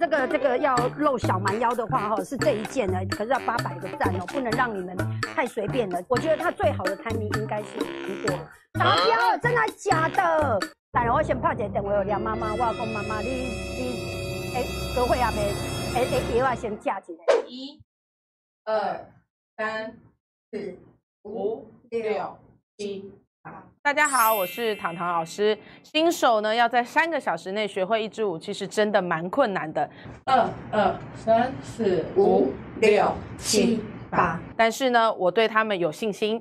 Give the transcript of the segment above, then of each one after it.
这个这个要露小蛮腰的话，哈，是这一件呢，可是要八百个赞哦，不能让你们太随便了。我觉得他最好的 timing 应该是苹果达标，真的假的？当然，我先拍一个电话，梁妈妈，我讲妈妈，你你哎，各会阿妹，哎哎，药啊先架一个，一、二、三、四、五、六、七。大家好，我是糖糖老师。新手呢，要在三个小时内学会一支舞，其实真的蛮困难的。二二三四五六七八，但是呢，我对他们有信心。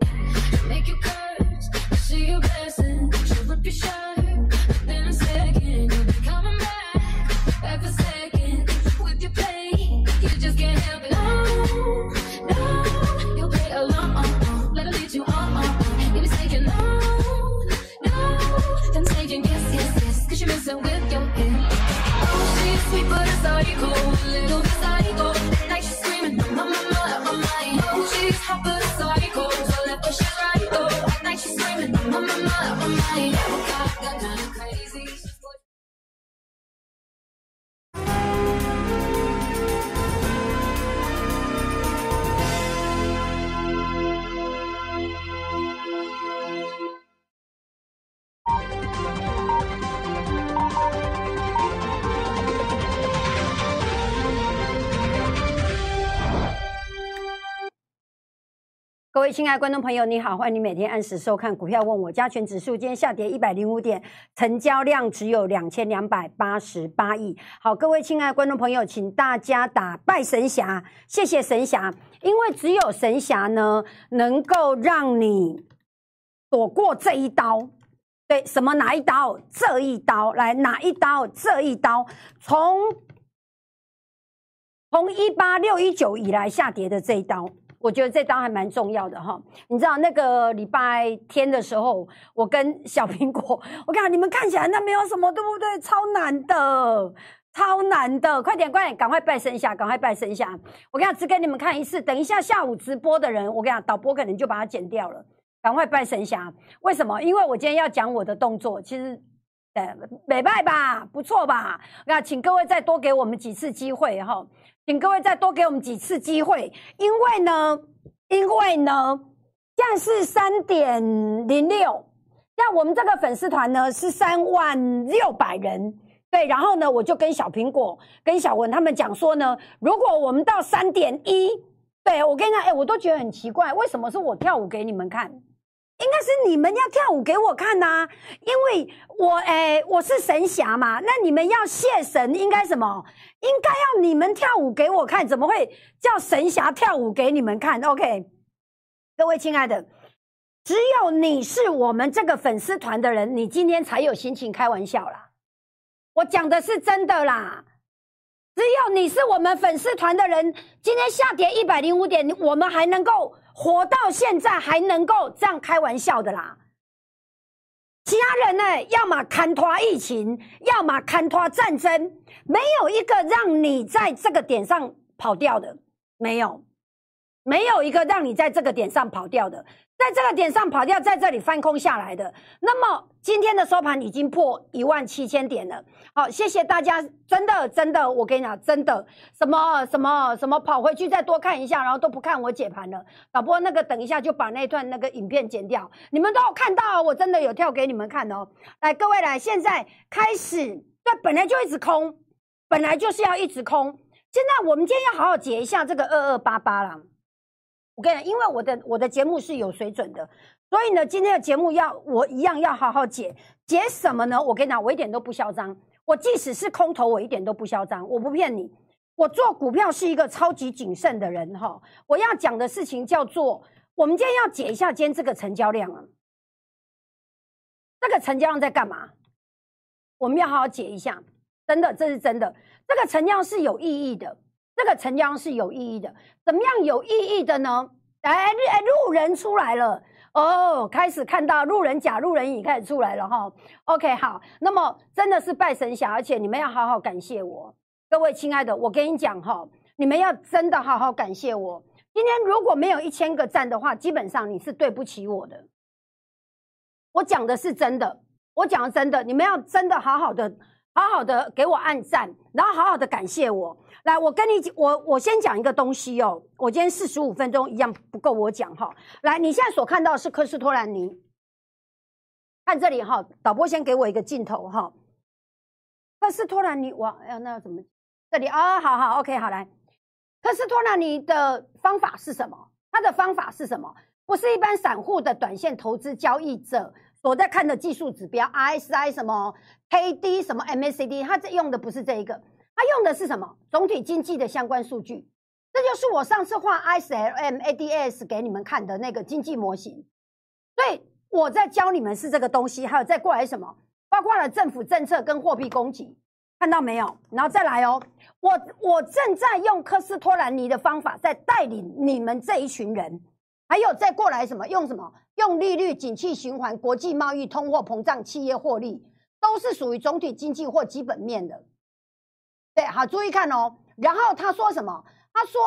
Oh, she's sweet, but a little you little 各位亲爱的观众朋友，你好，欢迎你每天按时收看《股票问我》。加权指数今天下跌一百零五点，成交量只有两千两百八十八亿。好，各位亲爱的观众朋友，请大家打拜神侠，谢谢神侠，因为只有神侠呢，能够让你躲过这一刀。对，什么哪一刀？这一刀来哪一刀？这一刀从从一八六一九以来下跌的这一刀。我觉得这刀还蛮重要的哈，你知道那个礼拜天的时候，我跟小苹果，我看你们看起来那没有什么，对不对？超难的，超难的，快点快点，赶快拜神下，赶快拜神下。我跟你讲，只给你们看一次，等一下下午直播的人，我跟你讲，导播可能就把它剪掉了。赶快拜神下，为什么？因为我今天要讲我的动作，其实，呃，美拜吧，不错吧？那请各位再多给我们几次机会哈。请各位再多给我们几次机会，因为呢，因为呢，现在是三点零六，那我们这个粉丝团呢是三万六百人，对，然后呢，我就跟小苹果、跟小文他们讲说呢，如果我们到三点一，对我跟你讲，哎，我都觉得很奇怪，为什么是我跳舞给你们看？应该是你们要跳舞给我看呐，因为我诶我是神侠嘛，那你们要谢神应该什么？应该要你们跳舞给我看，怎么会叫神侠跳舞给你们看？OK，各位亲爱的，只有你是我们这个粉丝团的人，你今天才有心情开玩笑啦。我讲的是真的啦，只有你是我们粉丝团的人，今天下跌一百零五点，我们还能够。活到现在还能够这样开玩笑的啦，其他人呢？要么看拖疫情，要么看拖战争，没有一个让你在这个点上跑掉的，没有，没有一个让你在这个点上跑掉的。在这个点上跑掉，在这里翻空下来的。那么今天的收盘已经破一万七千点了。好，谢谢大家，真的真的，我跟你讲，真的什么什么什么，跑回去再多看一下，然后都不看我解盘了。导播那个等一下就把那段那个影片剪掉，你们都有看到，我真的有跳给你们看哦。来，各位来，现在开始，对，本来就一直空，本来就是要一直空。现在我们今天要好好解一下这个二二八八了。我跟你讲，因为我的我的节目是有水准的，所以呢，今天的节目要我一样要好好解解什么呢？我跟你讲，我一点都不嚣张。我即使是空头，我一点都不嚣张。我不骗你，我做股票是一个超级谨慎的人哈。我要讲的事情叫做，我们今天要解一下今天这个成交量啊。这个成交量在干嘛？我们要好好解一下，真的，这是真的。这个成交量是有意义的。这个成交是有意义的，怎么样有意义的呢？哎哎，路人出来了哦，开始看到路人甲、路人乙开始出来了哈。OK，好，那么真的是拜神侠，而且你们要好好感谢我，各位亲爱的，我跟你讲哈，你们要真的好好感谢我。今天如果没有一千个赞的话，基本上你是对不起我的。我讲的是真的，我讲的真的，你们要真的好好的好好的给我按赞，然后好好的感谢我。来，我跟你我我先讲一个东西哦。我今天四十五分钟一样不够我讲哈。来，你现在所看到是科斯托兰尼，看这里哈，导播先给我一个镜头哈。科斯托兰尼，哇，哎，那要怎么？这里啊，好好，OK，好来。科斯托兰尼的方法是什么？它的方法是什么？不是一般散户的短线投资交易者所在看的技术指标，RSI 什么 KD 什么 MACD，它这用的不是这一个。它用的是什么？总体经济的相关数据，这就是我上次画 ISLM ADS 给你们看的那个经济模型。所以我在教你们是这个东西，还有再过来什么？包括了政府政策跟货币供给，看到没有？然后再来哦，我我正在用科斯托兰尼的方法，在带领你们这一群人，还有再过来什么？用什么？用利率、景气循环、国际贸易、通货膨胀、企业获利，都是属于总体经济或基本面的。对，好，注意看哦。然后他说什么？他说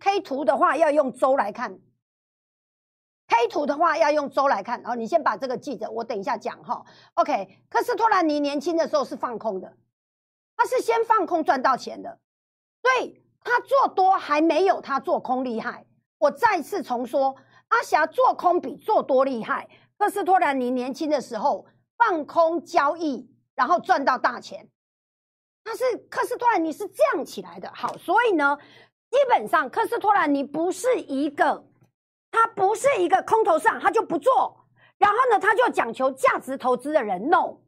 K 图的话要用周来看，K 图的话要用周来看。然后你先把这个记着，我等一下讲哈。OK，科斯托兰尼年轻的时候是放空的，他是先放空赚到钱的，所以他做多还没有他做空厉害。我再次重说，阿霞做空比做多厉害。科斯托兰尼年轻的时候放空交易，然后赚到大钱。他是科斯托兰尼是这样起来的，好，所以呢，基本上科斯托兰尼不是一个，他不是一个空头上他就不做，然后呢，他就讲求价值投资的人，no，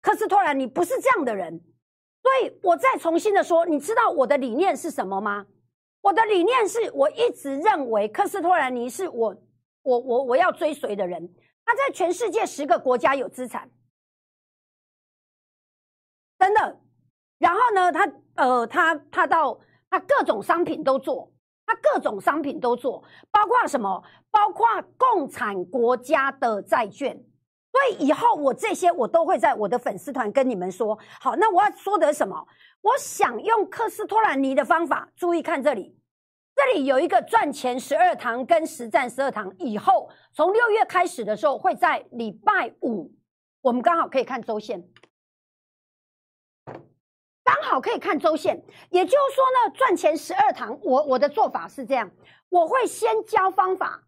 科斯托兰尼不是这样的人，所以我再重新的说，你知道我的理念是什么吗？我的理念是我一直认为科斯托兰尼是我我我我要追随的人，他在全世界十个国家有资产，真的。然后呢，他呃，他他到他各种商品都做，他各种商品都做，包括什么？包括共产国家的债券。所以以后我这些我都会在我的粉丝团跟你们说。好，那我要说的什么？我想用科斯托兰尼的方法。注意看这里，这里有一个赚钱十二堂跟实战十二堂。以后从六月开始的时候，会在礼拜五，我们刚好可以看周线。刚好可以看周线，也就是说呢，赚钱十二堂。我我的做法是这样，我会先教方法，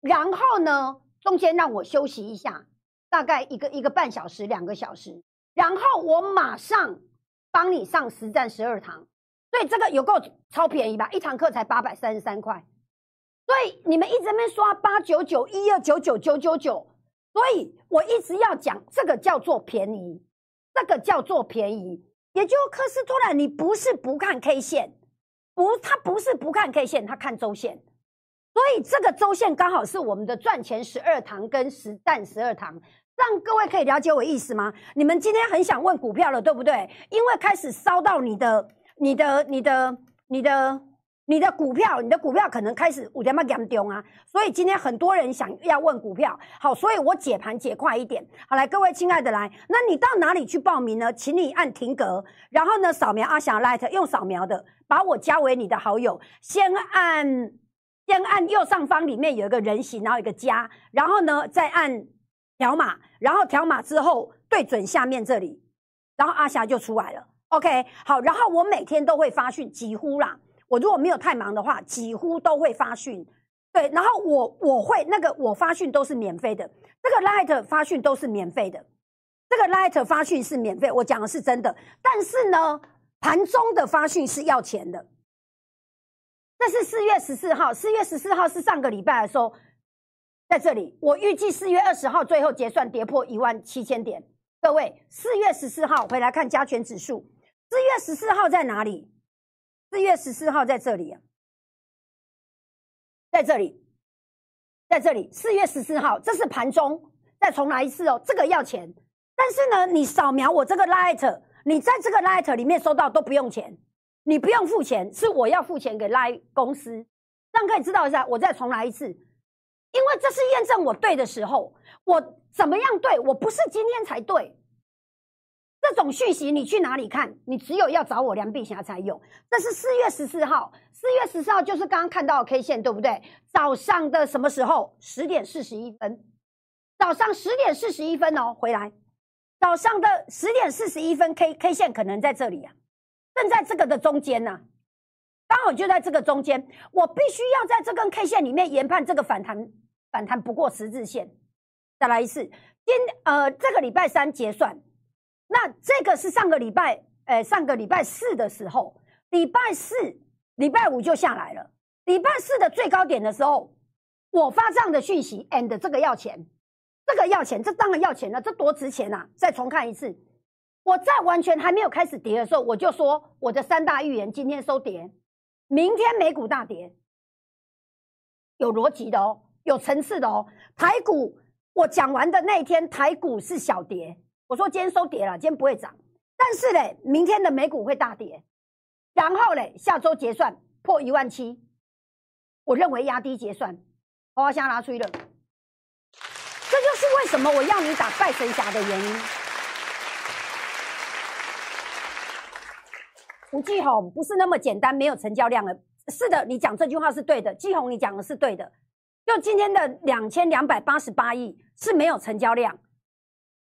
然后呢，中间让我休息一下，大概一个一个半小时、两个小时，然后我马上帮你上实战十二堂。所以这个有够超便宜吧？一堂课才八百三十三块。所以你们一直在刷八九九、一二九九、九九九，所以我一直要讲这个叫做便宜，这个叫做便宜。也就科斯托兰，你不是不看 K 线，不，他不是不看 K 线，他看周线，所以这个周线刚好是我们的赚钱十二堂跟实战十二堂，让各位可以了解我意思吗？你们今天很想问股票了，对不对？因为开始烧到你的、你的、你的、你的。你的股票，你的股票可能开始五点半严重啊，所以今天很多人想要问股票，好，所以我解盘解快一点。好，来各位亲爱的来，那你到哪里去报名呢？请你按停格，然后呢扫描阿翔 Light，用扫描的把我加为你的好友，先按先按右上方里面有一个人形，然后一个加，然后呢再按条码，然后条码之后对准下面这里，然后阿霞就出来了。OK，好，然后我每天都会发讯，几乎啦。我如果没有太忙的话，几乎都会发讯，对，然后我我会那个我发讯都是免费的，这个 Light 发讯都是免费的，这个 Light 发讯是免费，我讲的是真的。但是呢，盘中的发讯是要钱的。这是四月十四号，四月十四号是上个礼拜的时候，在这里，我预计四月二十号最后结算跌破一万七千点。各位，四月十四号回来看加权指数，四月十四号在哪里？四月十四号在这里啊，在这里，在这里。四月十四号，这是盘中，再重来一次哦。这个要钱，但是呢，你扫描我这个 Light，你在这个 Light 里面收到都不用钱，你不用付钱，是我要付钱给 Light 公司。这样可以知道一下，我再重来一次，因为这是验证我对的时候，我怎么样对？我不是今天才对。这种讯息你去哪里看？你只有要找我梁碧霞才有。这是四月十四号，四月十四号就是刚刚看到的 K 线，对不对？早上的什么时候？十点四十一分，早上十点四十一分哦，回来早上的十点四十一分，K K 线可能在这里啊，正在这个的中间呢，刚好就在这个中间，我必须要在这根 K 线里面研判这个反弹，反弹不过十字线。再来一次，今呃这个礼拜三结算，那这个是上个礼拜，呃上个礼拜四的时候，礼拜四、礼拜五就下来了。礼拜四的最高点的时候，我发这样的讯息，and 这个要钱。这个要钱，这当然要钱了，这多值钱呐！再重看一次，我在完全还没有开始跌的时候，我就说我的三大预言今天收跌，明天美股大跌，有逻辑的哦，有层次的哦。台股我讲完的那一天，台股是小跌，我说今天收跌了，今天不会涨，但是嘞，明天的美股会大跌，然后嘞，下周结算破一万七，我认为压低结算，我现在拿出去了。这就是为什么我要你打拜神侠的原因。吴继红不是那么简单，没有成交量了。是的，你讲这句话是对的，继红你讲的是对的。就今天的两千两百八十八亿是没有成交量，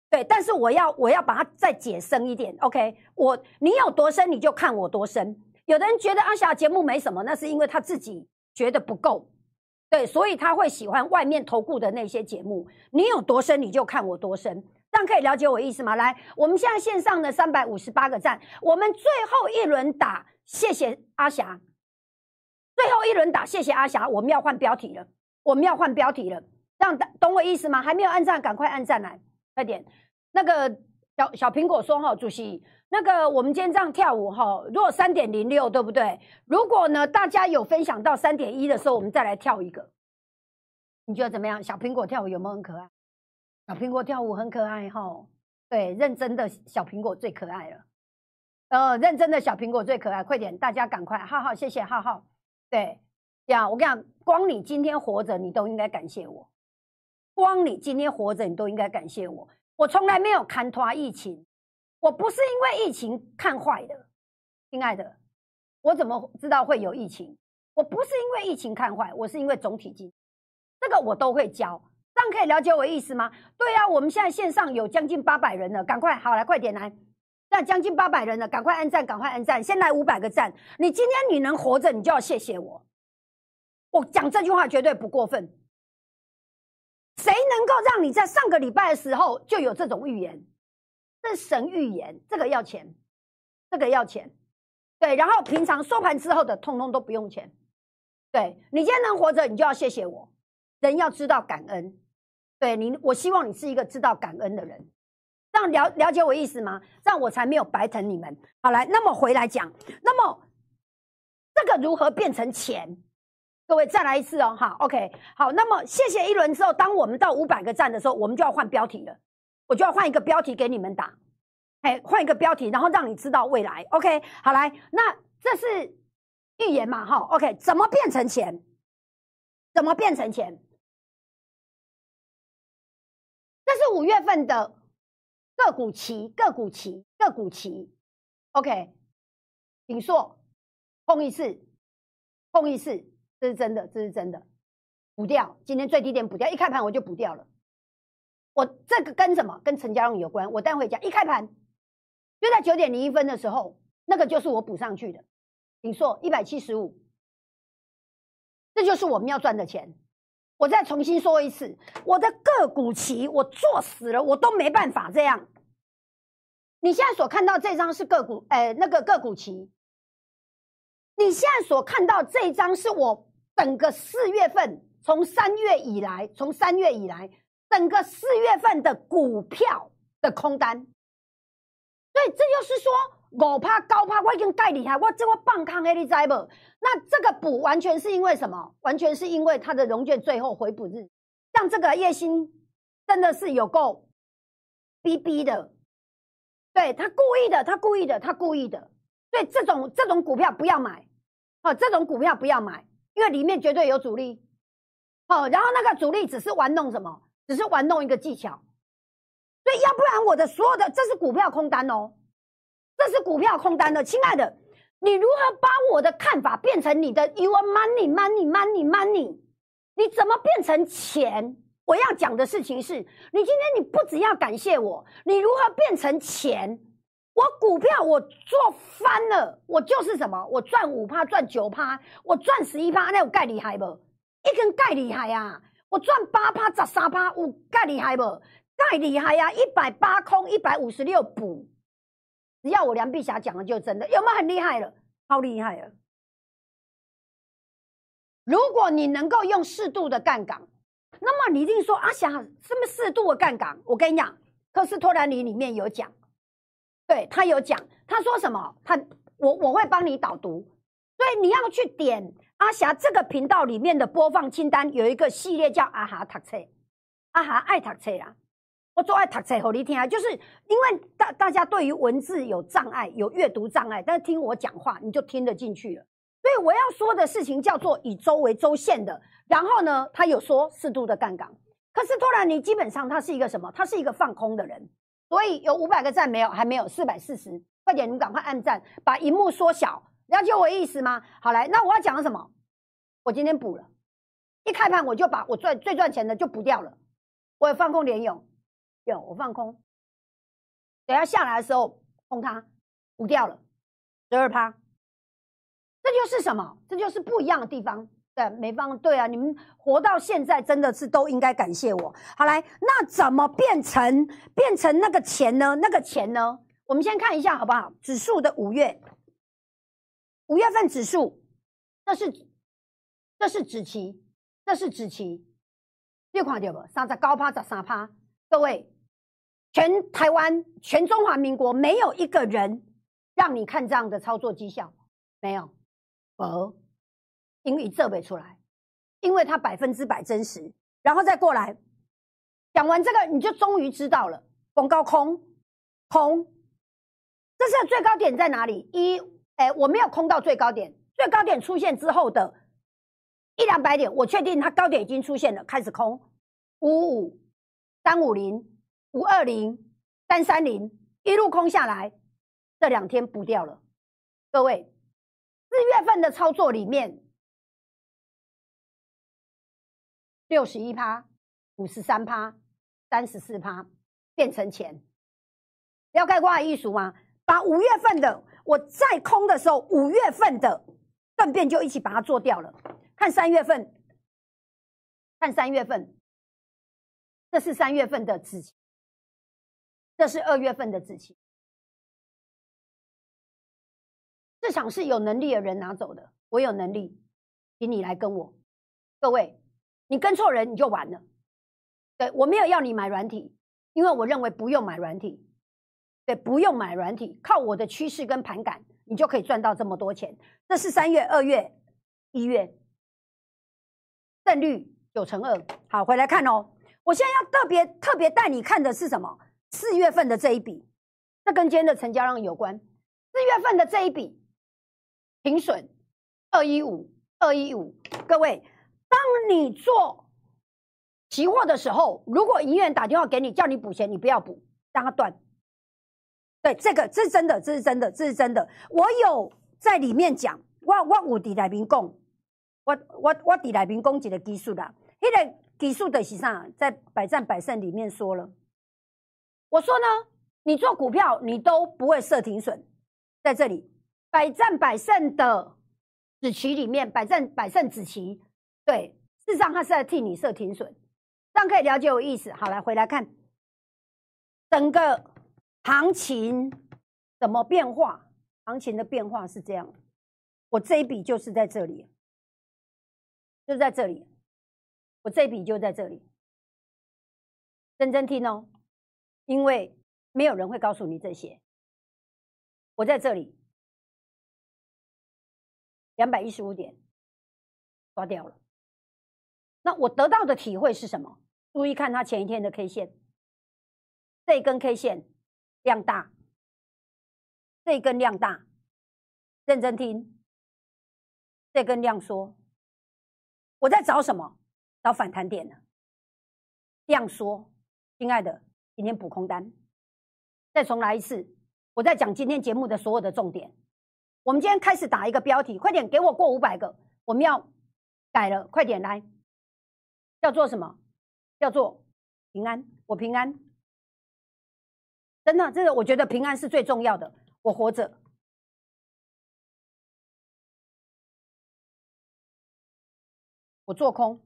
对。但是我要我要把它再解深一点，OK？我你有多深你就看我多深。有的人觉得阿霞节目没什么，那是因为他自己觉得不够。对，所以他会喜欢外面投顾的那些节目。你有多深，你就看我多深，这样可以了解我意思吗？来，我们现在线上的三百五十八个赞，我们最后一轮打，谢谢阿霞。最后一轮打，谢谢阿霞。我们要换标题了，我们要换标题了，这样懂我意思吗？还没有按赞，赶快按赞来，快点。那个小小苹果说哈，主席。那个，我们今天这样跳舞哈，如果三点零六，对不对？如果呢，大家有分享到三点一的时候，我们再来跳一个，你觉得怎么样？小苹果跳舞有没有很可爱？小苹果跳舞很可爱哈，对，认真的小苹果最可爱了。呃，认真的小苹果最可爱，快点，大家赶快，浩浩，谢谢浩浩。对，这样我跟你讲，光你今天活着，你都应该感谢我。光你今天活着，你都应该感谢我。我从来没有看拖疫情。我不是因为疫情看坏的，亲爱的，我怎么知道会有疫情？我不是因为疫情看坏，我是因为总体经，这个我都会教，这样可以了解我意思吗？对呀，我们现在线上有将近八百人了，赶快好来，快点来，那将近八百人了，赶快按赞，赶快按赞，先来五百个赞。你今天你能活着，你就要谢谢我。我讲这句话绝对不过分。谁能够让你在上个礼拜的时候就有这种预言？这是神预言，这个要钱，这个要钱，对。然后平常收盘之后的，通通都不用钱。对你今天能活着，你就要谢谢我。人要知道感恩，对你，我希望你是一个知道感恩的人。这样了了解我意思吗？这样我才没有白疼你们。好，来，那么回来讲，那么这个如何变成钱？各位再来一次哦，哈，OK，好。那么谢谢一轮之后，当我们到五百个赞的时候，我们就要换标题了。我就要换一个标题给你们打，哎，换一个标题，然后让你知道未来。OK，好来，那这是预言嘛？哈，OK，怎么变成钱？怎么变成钱？这是五月份的个股期，个股期，个股期。OK，锦硕碰一次，碰一次，这是真的，这是真的，补掉。今天最低点补掉，一开盘我就补掉了。我这个跟什么？跟成交量有关。我待会讲，一开盘就在九点零一分的时候，那个就是我补上去的。你说一百七十五，这就是我们要赚的钱。我再重新说一次，我的个股期我做死了，我都没办法这样。你现在所看到这张是个股，哎，那个个股期。你现在所看到这一张是我整个四月份，从三月以来，从三月以来。整个四月份的股票的空单，所以这就是说，我怕高怕我已经盖厉害，我这个棒抗 A 你知不？那这个补完全是因为什么？完全是因为它的融券最后回补日，像这个叶星真的是有够逼逼的，对他故意的，他故意的，他故意的，对这种这种股票不要买，哦，这种股票不要买，因为里面绝对有主力，哦，然后那个主力只是玩弄什么？只是玩弄一个技巧，所以要不然我的所有的这是股票空单哦，这是股票空单的，亲爱的，你如何把我的看法变成你的 your money money money money？你怎么变成钱？我要讲的事情是，你今天你不只要感谢我，你如何变成钱？我股票我做翻了，我就是什么？我赚五趴，赚九趴，我赚十一趴，那有盖厉害不？一根盖厉害呀！我赚八趴、十三趴，有盖厉害不？盖厉害呀！一百八空，一百五十六补，只要我梁碧霞讲的就真的，有没有很厉害了？超厉害了！如果你能够用适度的杠杆，那么你一定说阿霞什么适度的杠杆？我跟你讲，科斯托兰尼里面有讲。对他有讲，他说什么？他我我会帮你导读，所以你要去点阿霞这个频道里面的播放清单，有一个系列叫阿哈读册，阿哈爱读册啦。我做爱读册给你听啊，就是因为大大家对于文字有障碍，有阅读障碍，但是听我讲话你就听得进去了。所以我要说的事情叫做以周为周线的。然后呢，他有说适度的杠杆，可是突然你基本上他是一个什么？他是一个放空的人。所以有五百个赞没有？还没有四百四十，快点，你们赶快按赞，把荧幕缩小，了解我意思吗？好来，那我要讲什么？我今天补了，一开盘我就把我赚最赚钱的就补掉了。我有放空联勇，有我放空，等下下来的时候空它补掉了十二趴，这就是什么？这就是不一样的地方。对，没方对啊！你们活到现在，真的是都应该感谢我。好来，那怎么变成变成那个钱呢？那个钱呢？我们先看一下好不好？指数的五月，五月份指数，这是这是指期，这是指期，你看到不？三十高趴十三趴，各位，全台湾全中华民国没有一个人让你看这样的操作绩效，没有，哦。因为这背出来，因为它百分之百真实，然后再过来讲完这个，你就终于知道了。广告空空，这是最高点在哪里？一哎，我没有空到最高点，最高点出现之后的一两百点，我确定它高点已经出现了，开始空五五三五零五二零三三零一路空下来，这两天补掉了。各位，四月份的操作里面。六十一趴，五十三趴，三十四趴，变成钱。要盖挂艺术吗？把五月份的我再空的时候，五月份的粪便就一起把它做掉了。看三月份，看三月份，这是三月份的子期，这是二月份的子期。市场是有能力的人拿走的，我有能力，请你来跟我，各位。你跟错人，你就完了。对我没有要你买软体，因为我认为不用买软体。对，不用买软体，靠我的趋势跟盘感，你就可以赚到这么多钱。这是三月、二月、一月，胜率九成二。好，回来看哦。我现在要特别特别带你看的是什么？四月份的这一笔，这跟今天的成交量有关。四月份的这一笔停损二一五二一五，各位。当你做期货的时候，如果营业员打电话给你叫你补钱，你不要补，让他断。对，这个这是真的，这是真的，这是真的。我有在里面讲，我我有底来宾讲，我我我底来宾讲几个技术的，那个技术的实上在百战百胜里面说了。我说呢，你做股票你都不会设停损，在这里百战百胜的子棋里面，百战百胜子棋。对，事实上他是在替你设停损，这样可以了解我意思。好，来回来看整个行情怎么变化，行情的变化是这样。我这一笔就是在这里，就在这里，我这一笔就在这里，认真听哦，因为没有人会告诉你这些。我在这里，两百一十五点刷掉了。那我得到的体会是什么？注意看它前一天的 K 线，这根 K 线量大，这根量大，认真听，这根量缩。我在找什么？找反弹点呢？量缩，亲爱的，今天补空单。再重来一次，我在讲今天节目的所有的重点。我们今天开始打一个标题，快点给我过五百个，我们要改了，快点来。叫做什么？叫做平安，我平安。真的，这个我觉得平安是最重要的。我活着，我做空。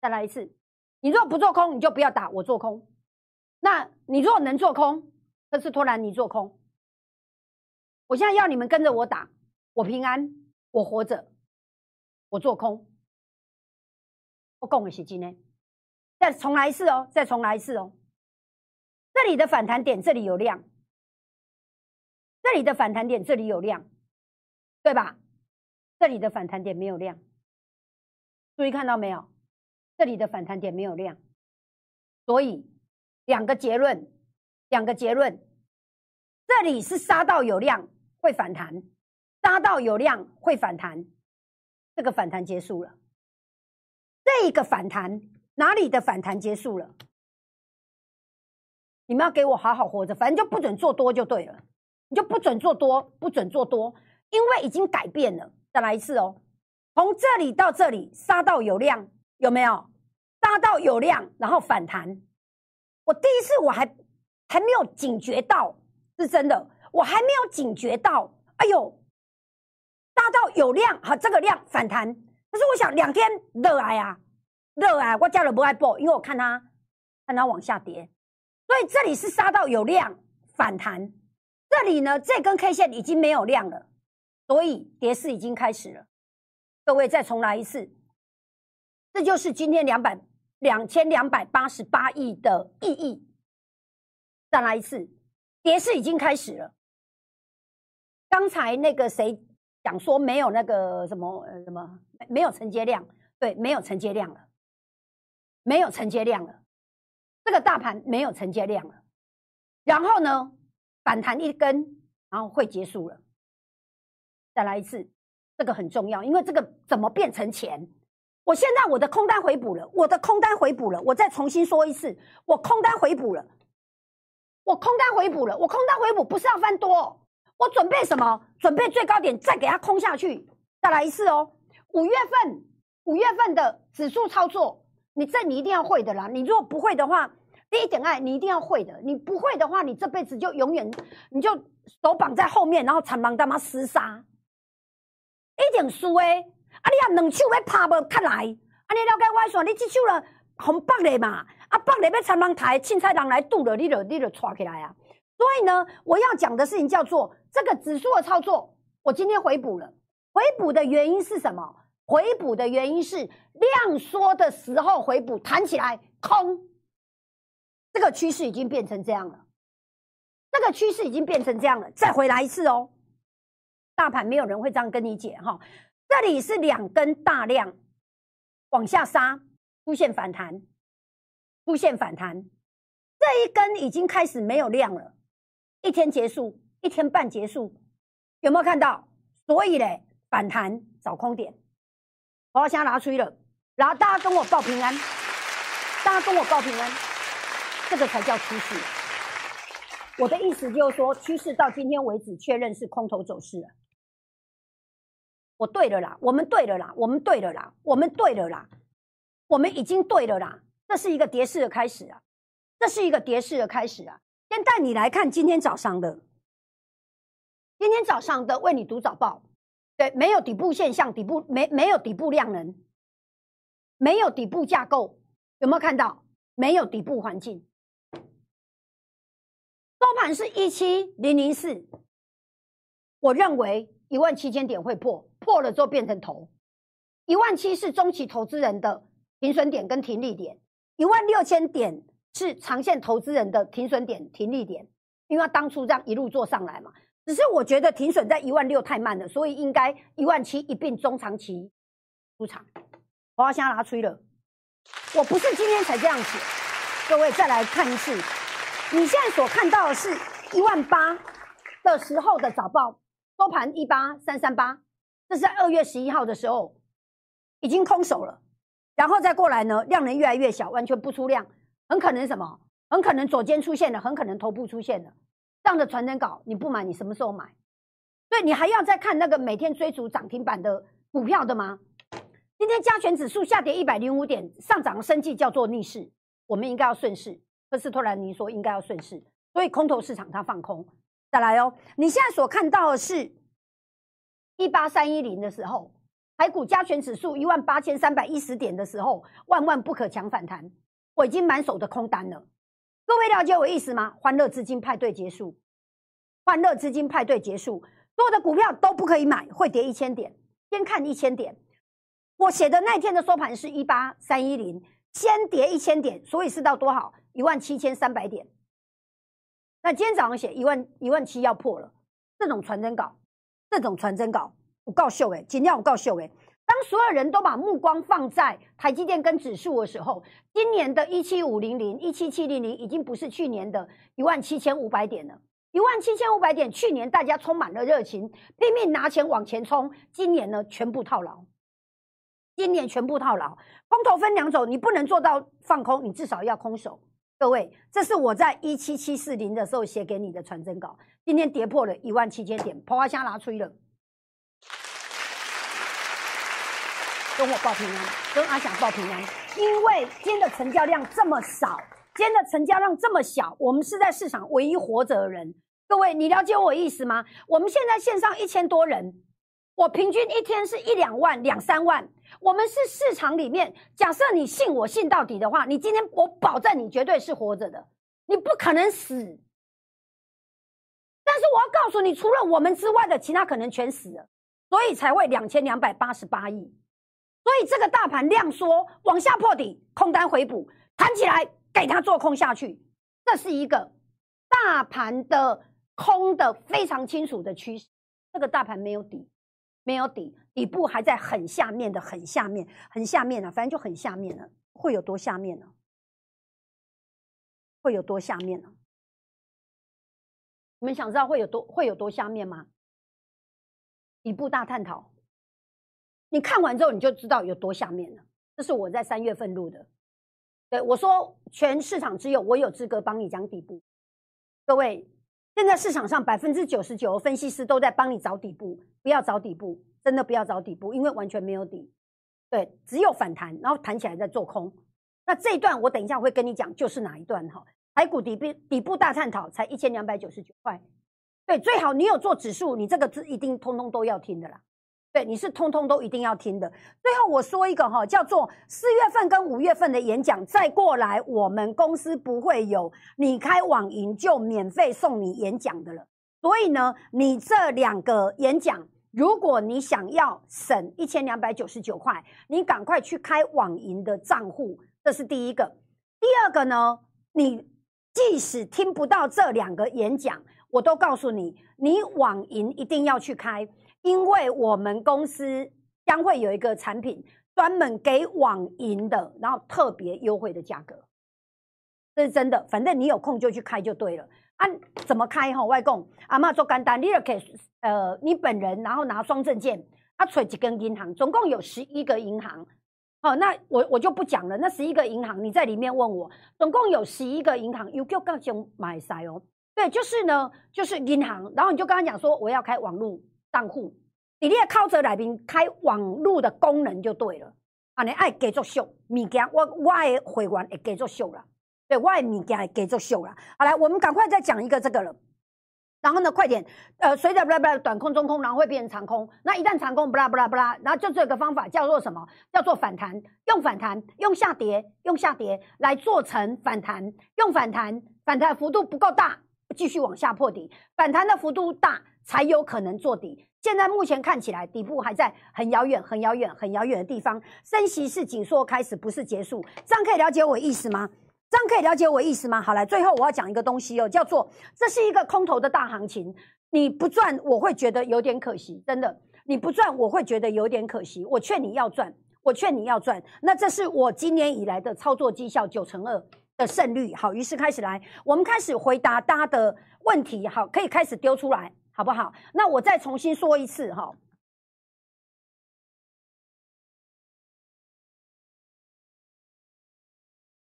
再来一次，你若不做空，你就不要打。我做空。那你若能做空，这是突然你做空。我现在要你们跟着我打，我平安，我活着，我做空。我讲的是真的。再重来一次哦，再重来一次哦。这里的反弹点，这里有量；这里的反弹点，这里有量，对吧？这里的反弹点没有量，注意看到没有？这里的反弹点没有量，所以两个结论，两个结论。这里是杀到有量会反弹，杀到有量会反弹，这个反弹结束了。这一个反弹哪里的反弹结束了？你们要给我好好活着，反正就不准做多就对了，你就不准做多，不准做多，因为已经改变了。再来一次哦，从这里到这里杀到有量，有没有？杀到有量，然后反弹。我第一次我还还没有警觉到，是真的，我还没有警觉到。哎呦，杀到有量，好，这个量反弹。可是我想两天热爱啊，热爱，我叫了不爱报，因为我看它看它往下跌。所以这里是杀到有量反弹，这里呢这根 K 线已经没有量了，所以跌势已经开始了。各位再重来一次，这就是今天两百两千两百八十八亿的意义。再来一次，跌势已经开始了。刚才那个谁讲说没有那个什么什么没有承接量，对，没有承接量了，没有承接量了。这个大盘没有承接量了，然后呢，反弹一根，然后会结束了。再来一次，这个很重要，因为这个怎么变成钱？我现在我的空单回补了，我的空单回补了，我再重新说一次，我空单回补了，我空单回补了，我空单回补不是要翻多，我准备什么？准备最高点再给它空下去，再来一次哦。五月份，五月份的指数操作。你这你一定要会的啦！你如果不会的话，第一点爱你一定要会的。你不会的话，你这辈子就永远你就手绑在后面，然后长帮他妈厮杀，一定输诶！啊，你啊两手要拍无卡来，啊你了解我说，你这手了红北嘞嘛？啊北嘞要长帮抬，凊彩人来堵了，你就你就抓起来啊！所以呢，我要讲的事情叫做这个指数的操作，我今天回补了。回补的原因是什么？回补的原因是量缩的时候回补弹起来空，这个趋势已经变成这样了，这个趋势已经变成这样了，再回来一次哦。大盘没有人会这样跟你解哈，这里是两根大量往下杀，出现反弹，出现反弹，这一根已经开始没有量了，一天结束，一天半结束，有没有看到？所以嘞，反弹找空点。我要先拿出了，然后大家跟我报平安，大家跟我报平安，这个才叫趋势。我的意思就是说，趋势到今天为止确认是空头走势。我对了啦，我们对了啦，我们对了啦，我们对了啦，我们已经对了啦。这是一个跌势的开始啊，这是一个跌势的开始啊。先带你来看今天早上的，今天早上的为你读早报。对，没有底部现象，底部没没有底部量能，没有底部架构，有没有看到？没有底部环境，收盘是一七零零四，我认为一万七千点会破，破了之后变成头，一万七是中期投资人的停损点跟停利点，一万六千点是长线投资人的停损点、停利点，因为当初这样一路做上来嘛。只是我觉得停损在一万六太慢了，所以应该一万七一并中长期出场。我要先拿出了，我不是今天才这样写。各位再来看一次，你现在所看到的是一万八的时候的早报收盘一八三三八，这是在二月十一号的时候已经空手了，然后再过来呢，量能越来越小，完全不出量，很可能什么？很可能左肩出现了，很可能头部出现了。这样的传真稿你不买，你什么时候买？对你还要再看那个每天追逐涨停板的股票的吗？今天加权指数下跌一百零五点，上涨的升绩叫做逆势，我们应该要顺势。科斯托兰尼说应该要顺势，所以空头市场它放空。再来哦，你现在所看到的是一八三一零的时候，台股加权指数一万八千三百一十点的时候，万万不可强反弹，我已经满手的空单了。各位了解我意思吗？欢乐资金派对结束，欢乐资金派对结束，所有的股票都不可以买，会跌一千点，先看一千点。我写的那天的收盘是一八三一零，先跌一千点，所以是到多少？一万七千三百点。那今天早上写一万一万七要破了，这种传真稿，这种传真稿，我告秀哎，今天我告秀哎。当所有人都把目光放在台积电跟指数的时候，今年的一七五零零、一七七零零已经不是去年的一万七千五百点了。一万七千五百点，去年大家充满了热情，拼命拿钱往前冲，今年呢全部套牢。今年全部套牢，空头分两种，你不能做到放空，你至少要空手。各位，这是我在一七七四零的时候写给你的传真稿，今天跌破了一万七千点，破花虾拿吹了。跟我报平安，跟阿翔报平安。因为今天的成交量这么少，今天的成交量这么小，我们是在市场唯一活着的人。各位，你了解我意思吗？我们现在线上一千多人，我平均一天是一两万、两三万。我们是市场里面，假设你信我信到底的话，你今天我保证你绝对是活着的，你不可能死。但是我要告诉你，除了我们之外的其他可能全死了，所以才会两千两百八十八亿。所以这个大盘量缩往下破底，空单回补弹起来，给它做空下去，这是一个大盘的空的非常清楚的趋势。这个大盘没有底，没有底，底部还在很下面的很下面，很下面了，反正就很下面了。会有多下面呢？会有多下面呢？你们想知道会有多会有多下面吗？底部大探讨。你看完之后，你就知道有多下面了。这是我在三月份录的，对我说：全市场只有我有资格帮你讲底部。各位，现在市场上百分之九十九的分析师都在帮你找底部，不要找底部，真的不要找底部，因为完全没有底。对，只有反弹，然后弹起来再做空。那这一段我等一下会跟你讲，就是哪一段哈？台股底部底部大探讨才一千两百九十九块。对，最好你有做指数，你这个字一定通通都要听的啦。对，你是通通都一定要听的。最后我说一个哈，叫做四月份跟五月份的演讲，再过来我们公司不会有你开网银就免费送你演讲的了。所以呢，你这两个演讲，如果你想要省一千两百九十九块，你赶快去开网银的账户，这是第一个。第二个呢，你即使听不到这两个演讲，我都告诉你，你网银一定要去开。因为我们公司将会有一个产品专门给网银的，然后特别优惠的价格，这是真的。反正你有空就去开就对了。按怎么开哈？外公阿妈做干单，你就可以呃，你本人然后拿双证件，他存几根银行，总共有十一个银行。好，那我我就不讲了。那十一个银行，你在里面问我，总共有十一个银行，有叫各种买晒哦。对，就是呢，就是银行，然后你就跟他讲说，我要开网络。账户，你咧靠着来宾开网络的功能就对了。啊，你爱继续秀物件，我我的会员会继续秀啦。对，我的物件会继续秀啦。好来，我们赶快再讲一个这个了。然后呢，快点，呃，随着不啦不啦短空中空，然后会变成长空。那一旦长空不啦不啦不啦，然后就这个方法叫做什么？叫做反弹。用反弹，用下跌，用下跌来做成反弹。用反弹，反弹幅度不够大，继续往下破底。反弹的幅度大。才有可能做底。现在目前看起来，底部还在很遥远、很遥远、很遥远的地方。升息是紧缩开始，不是结束。这样可以了解我意思吗？这样可以了解我意思吗？好，来，最后我要讲一个东西哦，叫做这是一个空头的大行情。你不赚，我会觉得有点可惜，真的。你不赚，我会觉得有点可惜。我劝你要赚，我劝你要赚。那这是我今年以来的操作绩效九成二的胜率。好，于是开始来，我们开始回答大家的问题。好，可以开始丢出来。好不好？那我再重新说一次哈。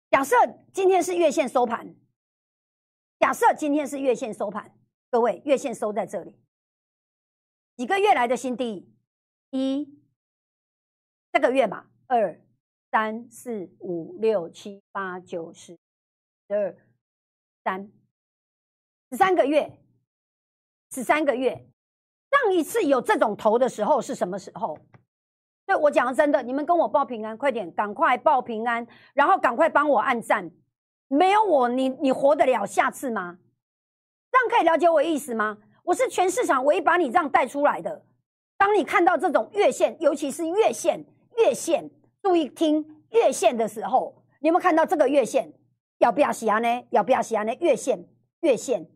假设今天是月线收盘，假设今天是月线收盘，各位月线收在这里，几个月来的新低，一、这个月嘛，二三四五六七八九十，十二三十三个月，十三个月。上一次有这种头的时候是什么时候？对我讲真的，你们跟我报平安，快点，赶快报平安，然后赶快帮我按赞。没有我，你你活得了下次吗？这样可以了解我意思吗？我是全市场唯一把你这样带出来的。当你看到这种月线，尤其是月线，月线，注意听月线的时候，你有没有看到这个月线？要不要洗啊呢？要不要洗啊呢？月线，月线，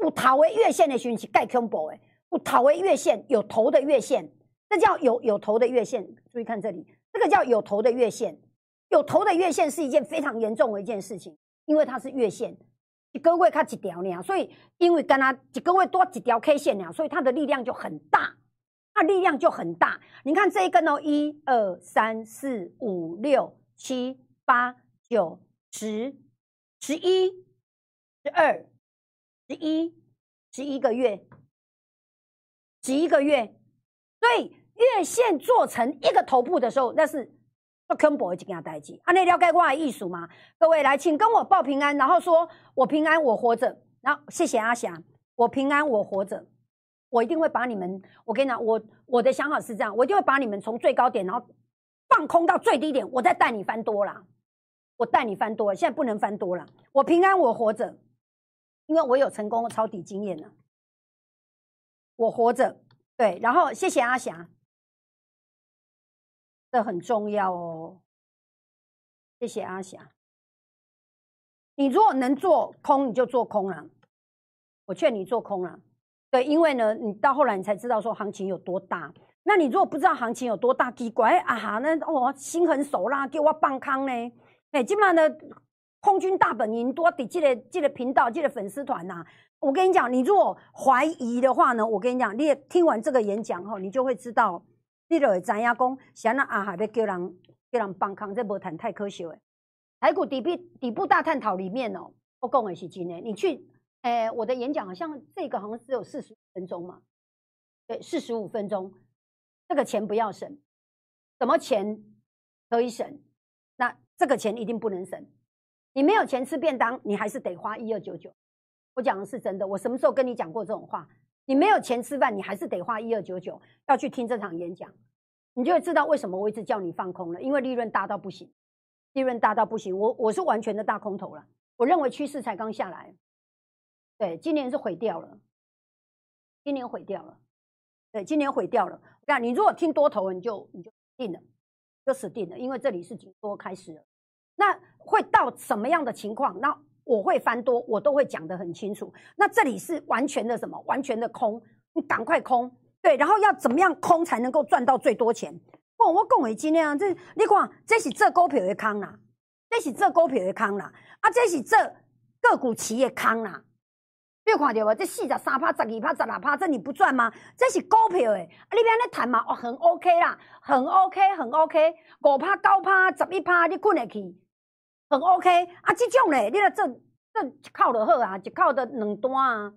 有头的月线的讯息盖恐怖的，有头的月线，有头的月线。这叫有有头的月线，注意看这里，这个叫有头的月线。有头的月线是一件非常严重的一件事情，因为它是月线，一个月看一条呢，所以因为跟它一个月多几条 K 线呢，所以它的力量就很大，它力量就很大。你看这一根哦，一二三四五六七八九十十一十二十一十一个月，十一个月，所以。月线做成一个头部的时候，那是做恐怖的一件代志。啊，你了解我的艺术吗？各位来，请跟我报平安，然后说我平安，我活着。然后谢谢阿霞，我平安，我活着。我一定会把你们，我跟你讲，我我的想法是这样，我一定会把你们从最高点，然后放空到最低点，我再带你翻多了。我带你翻多，现在不能翻多了。我平安，我活着，因为我有成功的抄底经验了。我活着，对。然后谢谢阿霞。这很重要哦，谢谢阿霞。你如果能做空，你就做空了。我劝你做空了，对，因为呢，你到后来你才知道说行情有多大。那你如果不知道行情有多大，奇怪啊哈，那我心狠手辣，给我放空呢？哎，今晚呢空军大本营多得这个这个频道，这个粉丝团呐。我跟你讲，你如果怀疑的话呢，我跟你讲，你也听完这个演讲后，你就会知道。你就会知影讲，像那阿海要叫人叫人帮康，这无谈太可笑诶。台股底部底部大探讨里面哦，我讲的是真诶。你去诶，我的演讲好像这个好像只有四十五分钟嘛，对，四十五分钟，这个钱不要省，什么钱可以省？那这个钱一定不能省。你没有钱吃便当，你还是得花一二九九。我讲的是真的，我什么时候跟你讲过这种话？你没有钱吃饭，你还是得花一二九九要去听这场演讲，你就会知道为什么我一直叫你放空了，因为利润大到不行，利润大到不行。我我是完全的大空头了，我认为趋势才刚下来，对，今年是毁掉了，今年毁掉了，对，今年毁掉了。那你如果听多头，你就你就定了，就死定了，因为这里是紧多开始了，那会到什么样的情况？那我会翻多，我都会讲得很清楚。那这里是完全的什么？完全的空，你赶快空。对，然后要怎么样空才能够赚到最多钱？哦，我讲的今天这你看，这是这股票的空啦，这是这股票的空啦，啊，这是这个股企业空啦。你看到无？这四十三趴、十二趴、十六趴，这你不赚吗？这是股票的，啊，你边咧谈嘛？哦，很 OK 啦，很 OK，很 OK。五趴、九趴、十一趴，你困得去？很 OK 啊，这种呢，你来做做一口就好啊，一口的两单啊，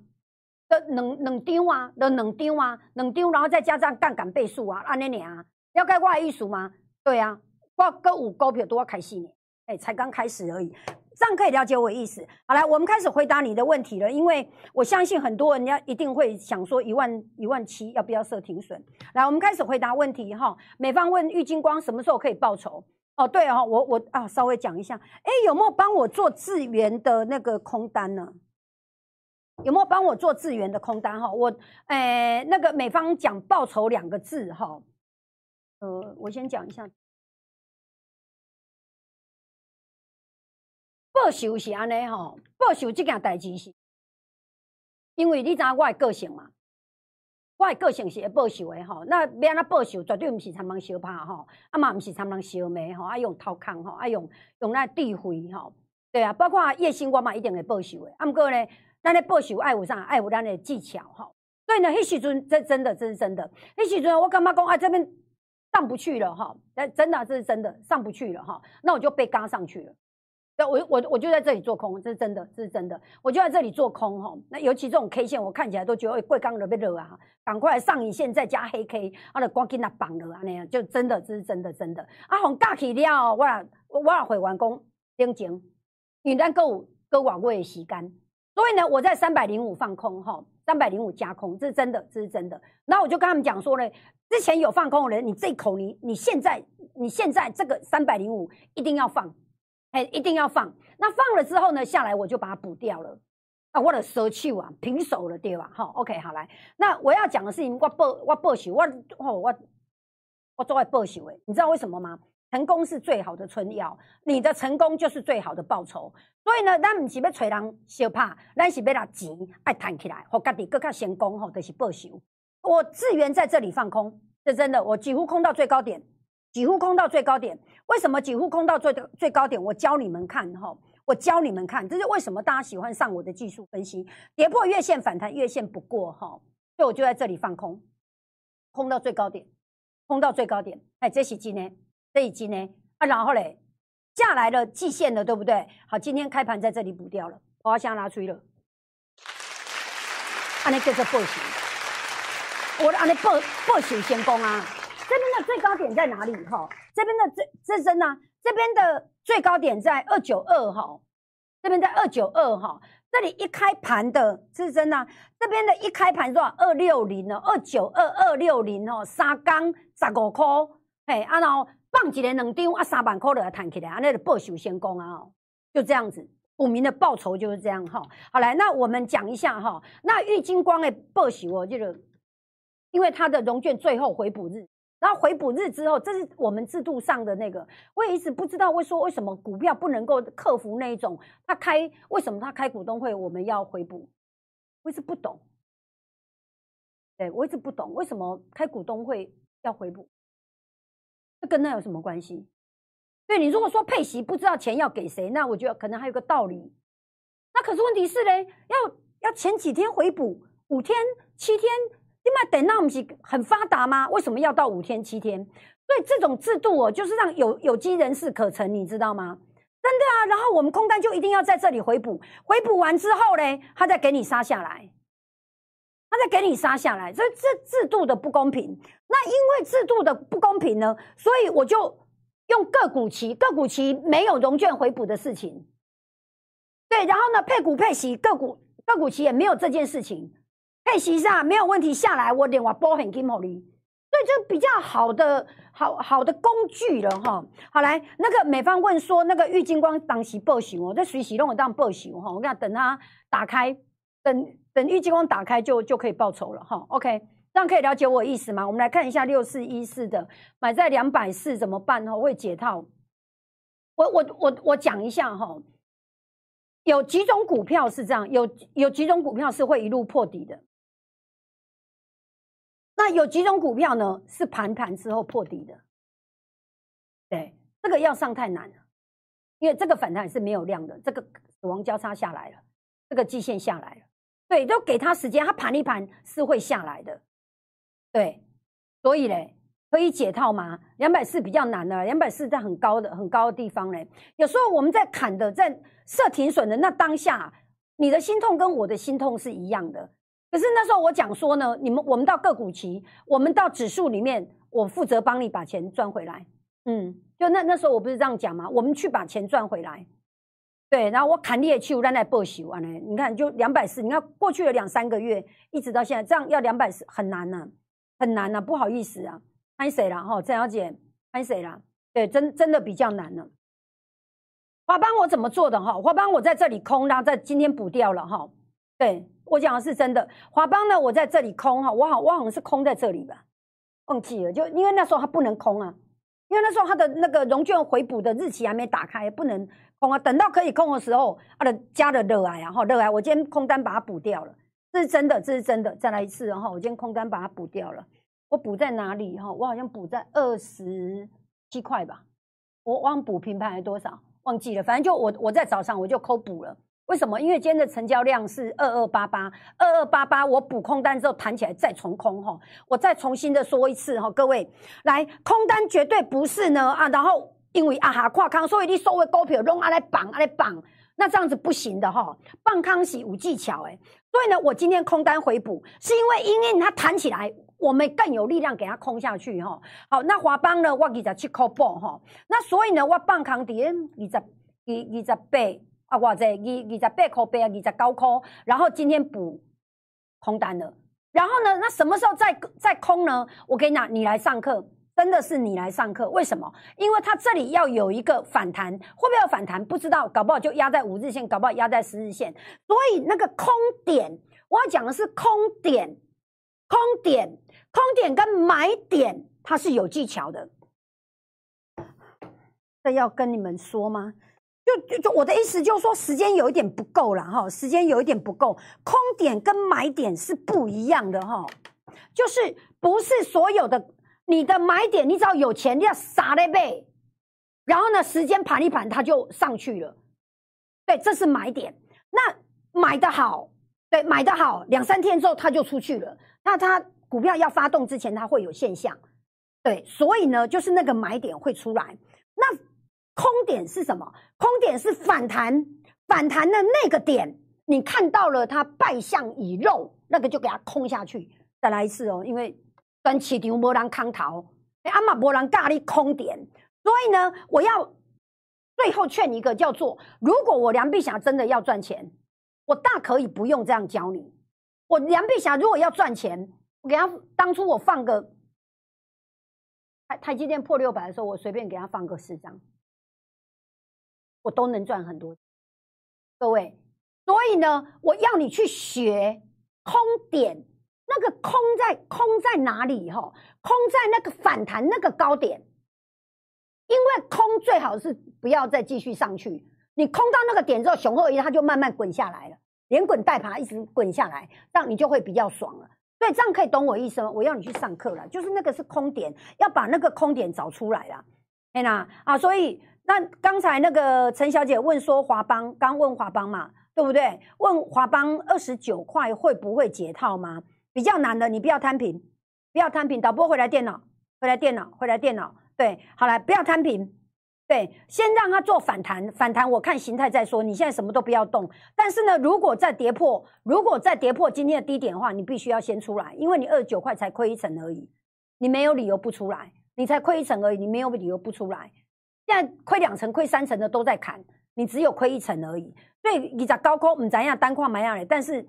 的两两张啊，的两张啊，两张，然后再加上杠杆倍数啊，安尼尔啊，了解我的意思吗？对啊，我跟五股票都要开始呢，哎，才刚开始而已，这样可以了解我意思。好来，我们开始回答你的问题了，因为我相信很多人家一定会想说一万一万七要不要设停损？来，我们开始回答问题哈。美方问郁金光什么时候可以报仇？哦，对哦，我我啊，稍微讲一下，哎，有没有帮我做资源的那个空单呢？有没有帮我做资源的空单哈？我，哎，那个美方讲报酬两个字哈，呃，我先讲一下，报酬是安尼哈，报酬这件代志是，因为你知道我的个性嘛。我的个性是会报仇的吼，那要安怎报仇，绝对毋是参人相拍吼，啊嘛毋是参人相骂吼，啊用偷空吼，啊用用那智慧吼，对啊，包括叶星我嘛一定会报仇的，啊毋过呢，咱咧报仇爱有啥？爱有咱的技巧吼，所以呢，迄时阵这真的，这是真的，迄时阵我感觉讲啊这边上不去了哈，哎真的这是真的上不去了哈，那我就被嘎上去了，那，我我我就在这里做空，这是真的，这是真的，我就在这里做空哈。那尤其这种 K 线，我看起来都觉得，哎，贵刚热不热啊？赶快上影线再加黑 K，啊，就赶紧那绑了啊那样，就真的，这是真的，真的。啊，红大起了，我我也会完工顶前，因为咱够够往过的时间，所以呢，我在三百零五放空哈，三百零五加空，这是真的，这是真的。然后我就跟他们讲说呢，之前有放空的人，你这口你你现在你现在这个三百零五一定要放。哎，一定要放。那放了之后呢，下来我就把它补掉了。啊，我的舍弃啊，平手了，对吧？好，OK，好来。那我要讲的事情，我报我报仇，我哦我我做爱报仇诶。你知道为什么吗？成功是最好的春药，你的成功就是最好的报酬。所以呢，咱不是要找人相拍，咱是要拿钱爱弹起来，和家己更加成功吼，就是报仇。我自愿在这里放空，这真的，我几乎空到最高点。几乎空到最高点，为什么几乎空到最最高点？我教你们看哈，我教你们看，这是为什么大家喜欢上我的技术分析？跌破月线反弹，月线不过哈，所以我就在这里放空，空到最高点，空到最高点。哎，这是今天，这是今天啊，然后嘞，下来了季线了，对不对？好，今天开盘在这里补掉了，我要先拿出了，安尼叫做报仇，我安尼报报仇先攻啊！这边的最高点在哪里？哈，这边的最这真呢？这边的最高点在二九二哈，这边在二九二哈。这里一开盘的是真呢，这边的一开盘多少？二六零哦，二九二二六零哦，三缸十五块，嘿，啊然后放几连两张啊，三万块就要弹起来，啊那个报仇先攻啊，就这样子，股民的报酬就是这样哈。好来，那我们讲一下哈，那玉金光的报酬哦，这个因为它的融券最后回补日。然后回补日之后，这是我们制度上的那个，我也一直不知道为说为什么股票不能够克服那一种，他开为什么他开股东会我们要回补，我一直不懂，对我一直不懂为什么开股东会要回补，这跟那有什么关系？对你如果说配息不知道钱要给谁，那我觉得可能还有个道理，那可是问题是嘞，要要前几天回补五天七天。因为等那不是很发达吗？为什么要到五天七天？所以这种制度哦，就是让有有机人士可乘，你知道吗？真的啊。然后我们空单就一定要在这里回补，回补完之后呢，他再给你杀下来，他再给你杀下来。所以这制度的不公平。那因为制度的不公平呢，所以我就用个股期，个股期没有融券回补的事情。对，然后呢，配股配息，个股个股期也没有这件事情。配息上没有问题，下来我连我波很金毛利，所以就比较好的好好的工具了哈。好来，那个美方问说，那个郁金光当时报行哦，在随时让我当报喜哈。我跟他等他打开，等等郁金光打开就就可以报仇了哈。OK，这样可以了解我意思吗？我们来看一下六四一四的买在两百四怎么办哈？会解套。我我我我讲一下哈，有几种股票是这样，有有几种股票是会一路破底的。那有几种股票呢？是盘盘之后破底的，对，这个要上太难了，因为这个反弹是没有量的，这个死亡交叉下来了，这个季线下来了，对，都给他时间，他盘一盘是会下来的，对，所以嘞，可以解套吗？两百四比较难的，两百四在很高的很高的地方嘞，有时候我们在砍的，在设停损的那当下，你的心痛跟我的心痛是一样的。可是那时候我讲说呢，你们我们到个股期，我们到指数里面，我负责帮你把钱赚回来。嗯，就那那时候我不是这样讲吗？我们去把钱赚回来。对，然后我砍猎去，我在报喜完了。你看，就两百四，你看过去了两三个月，一直到现在，这样要两百四很难呢，很难呢，不好意思啊，拍谁了哈？郑小姐，拍谁了？对，真真的比较难了。华邦我怎么做的哈？华邦我在这里空，然后在今天补掉了哈。对。我讲的是真的，华邦呢，我在这里空哈，我好我好像是空在这里吧，忘记了，就因为那时候它不能空啊，因为那时候它的那个融券回补的日期还没打开，不能空啊，等到可以空的时候，它的加了热癌，然后热癌，我今天空单把它补掉了，这是真的，这是真的，再来一次，然后我今天空单把它补掉了，我补在哪里哈？我好像补在二十七块吧，我忘补平盘还多少，忘记了，反正就我我在早上我就抠补了。为什么？因为今天的成交量是二二八八，二二八八，我补空单之后弹起来再重空哈，我再重新的说一次哈，各位来空单绝对不是呢啊，然后因为啊哈跨康，所以你所有股票拢啊来绑啊来绑，那这样子不行的哈。放康是有技巧诶，所以呢，我今天空单回补，是因为因为它弹起来，我们更有力量给它空下去哈。好，那华邦呢，我二十七块半哈，那所以呢，我放康底二十二二十八啊，我这二二十八块八啊，二十九块，然后今天补空单了。然后呢？那什么时候再再空呢？我跟你讲，你来上课，真的是你来上课。为什么？因为它这里要有一个反弹，会不会有反弹？不知道，搞不好就压在五日线，搞不好压在十日线。所以那个空点，我要讲的是空点，空点，空点跟买点，它是有技巧的。这要跟你们说吗？就就就我的意思就是说，时间有一点不够了哈，时间有一点不够，空点跟买点是不一样的哈，就是不是所有的你的买点，你只要有钱，你要傻嘞呗，然后呢，时间盘一盘，它就上去了，对，这是买点。那买的好，对，买的好，两三天之后它就出去了。那它股票要发动之前，它会有现象，对，所以呢，就是那个买点会出来，那。空点是什么？空点是反弹，反弹的那个点，你看到了它败相已肉，那个就给它空下去。再来一次哦，因为短期牛波浪康逃，哎，阿玛波浪咖喱空点，所以呢，我要最后劝一个叫做：如果我梁碧霞真的要赚钱，我大可以不用这样教你。我梁碧霞如果要赚钱，我给他当初我放个台台积电破六百的时候，我随便给他放个四张。我都能赚很多，各位，所以呢，我要你去学空点，那个空在空在哪里？哈，空在那个反弹那个高点，因为空最好是不要再继续上去。你空到那个点之后，雄厚一它就慢慢滚下来了，连滚带爬一直滚下来，这样你就会比较爽了。所以这样可以懂我意思吗？我要你去上课了，就是那个是空点，要把那个空点找出来了，哎呐啊，所以。那刚才那个陈小姐问说华邦，刚问华邦嘛，对不对？问华邦二十九块会不会解套吗？比较难的，你不要摊平，不要摊平。导播回来电脑，回来电脑，回来电脑。对，好了，不要摊平。对，先让它做反弹，反弹我看形态再说。你现在什么都不要动。但是呢，如果再跌破，如果再跌破今天的低点的话，你必须要先出来，因为你二十九块才亏一层而已，你没有理由不出来，你才亏一层而已，你没有理由不出来。现在亏两成、亏三成的都在砍，你只有亏一成而已。所以你在高空，唔怎样单框买下来，但是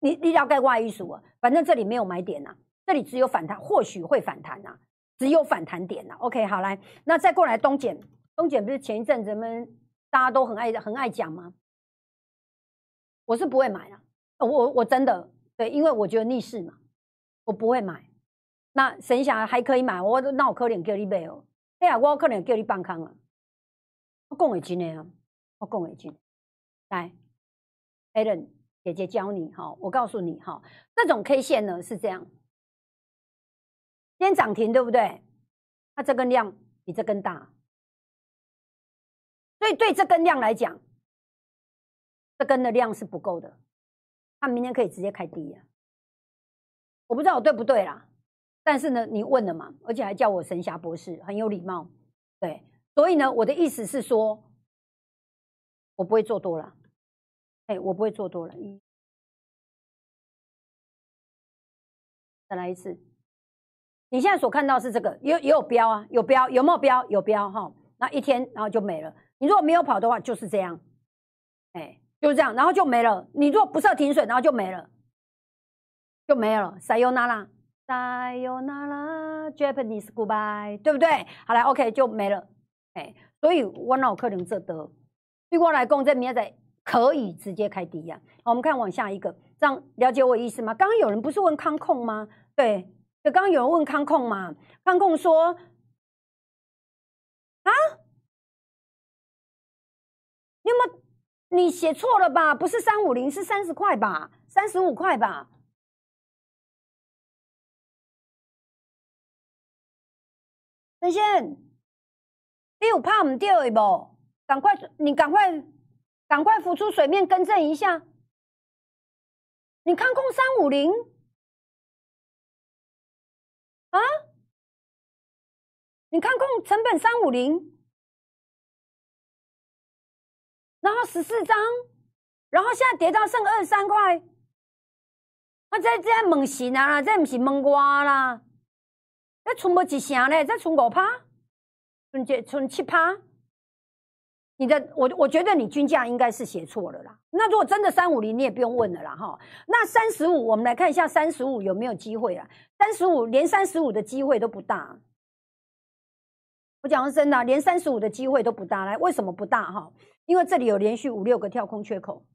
你你要盖外一数啊，反正这里没有买点呐，这里只有反弹，或许会反弹呐，只有反弹点呐。OK，好来，那再过来东碱，东碱不是前一阵子们大家都很爱很爱讲吗？我是不会买啊，我我真的对，因为我觉得逆势嘛，我不会买。那神霞还可以买，我那我可怜叫你买哦。哎呀，我可能叫你放空啊！我讲会真的啊，我讲会真。来，Allen 姐姐教你哈，我告诉你哈，这种 K 线呢是这样，今天涨停对不对？它这根量比这根大，所以对这根量来讲，这根的量是不够的，它明天可以直接开低啊！我不知道我对不对啦。但是呢，你问了嘛，而且还叫我神侠博士，很有礼貌，对，所以呢，我的意思是说，我不会做多了，哎，我不会做多了。再来一次，你现在所看到是这个，也也有标啊，有标，有没有标？有标哈，那一天然后就没了。你如果没有跑的话，就是这样，哎，就是这样，然后就没了。你如果不设停损，然后就没了，就没了。塞尤那拉。Sayonara Japanese goodbye，对不对？好了，OK 就没了。哎，所以我脑壳能这得对我来讲，这明仔可以直接开低呀。我们看往下一个，这样了解我意思吗？刚刚有人不是问康控吗？对，就刚刚有人问康控嘛？康控说啊，你有没有你写错了吧？不是三五零，是三十块吧？三十五块吧？陈先，你有怕唔掉的不？赶快，你赶快，赶快浮出水面更正一下。你看空三五零啊？你看空成本三五零，然后十四张，然后现在跌到剩二十三块，啊，这这问神啊啦，这不是问我啦，这存无一成嘞，再存五趴，存这存七趴。你的我我觉得你均价应该是写错了啦。那如果真的三五零，你也不用问了啦哈。那三十五，我们来看一下三十五有没有机会啊？三十五连三十五的机会都不大。我讲真的，连三十五的机会都不大。来，为什么不大哈？因为这里有连续五六个跳空缺口。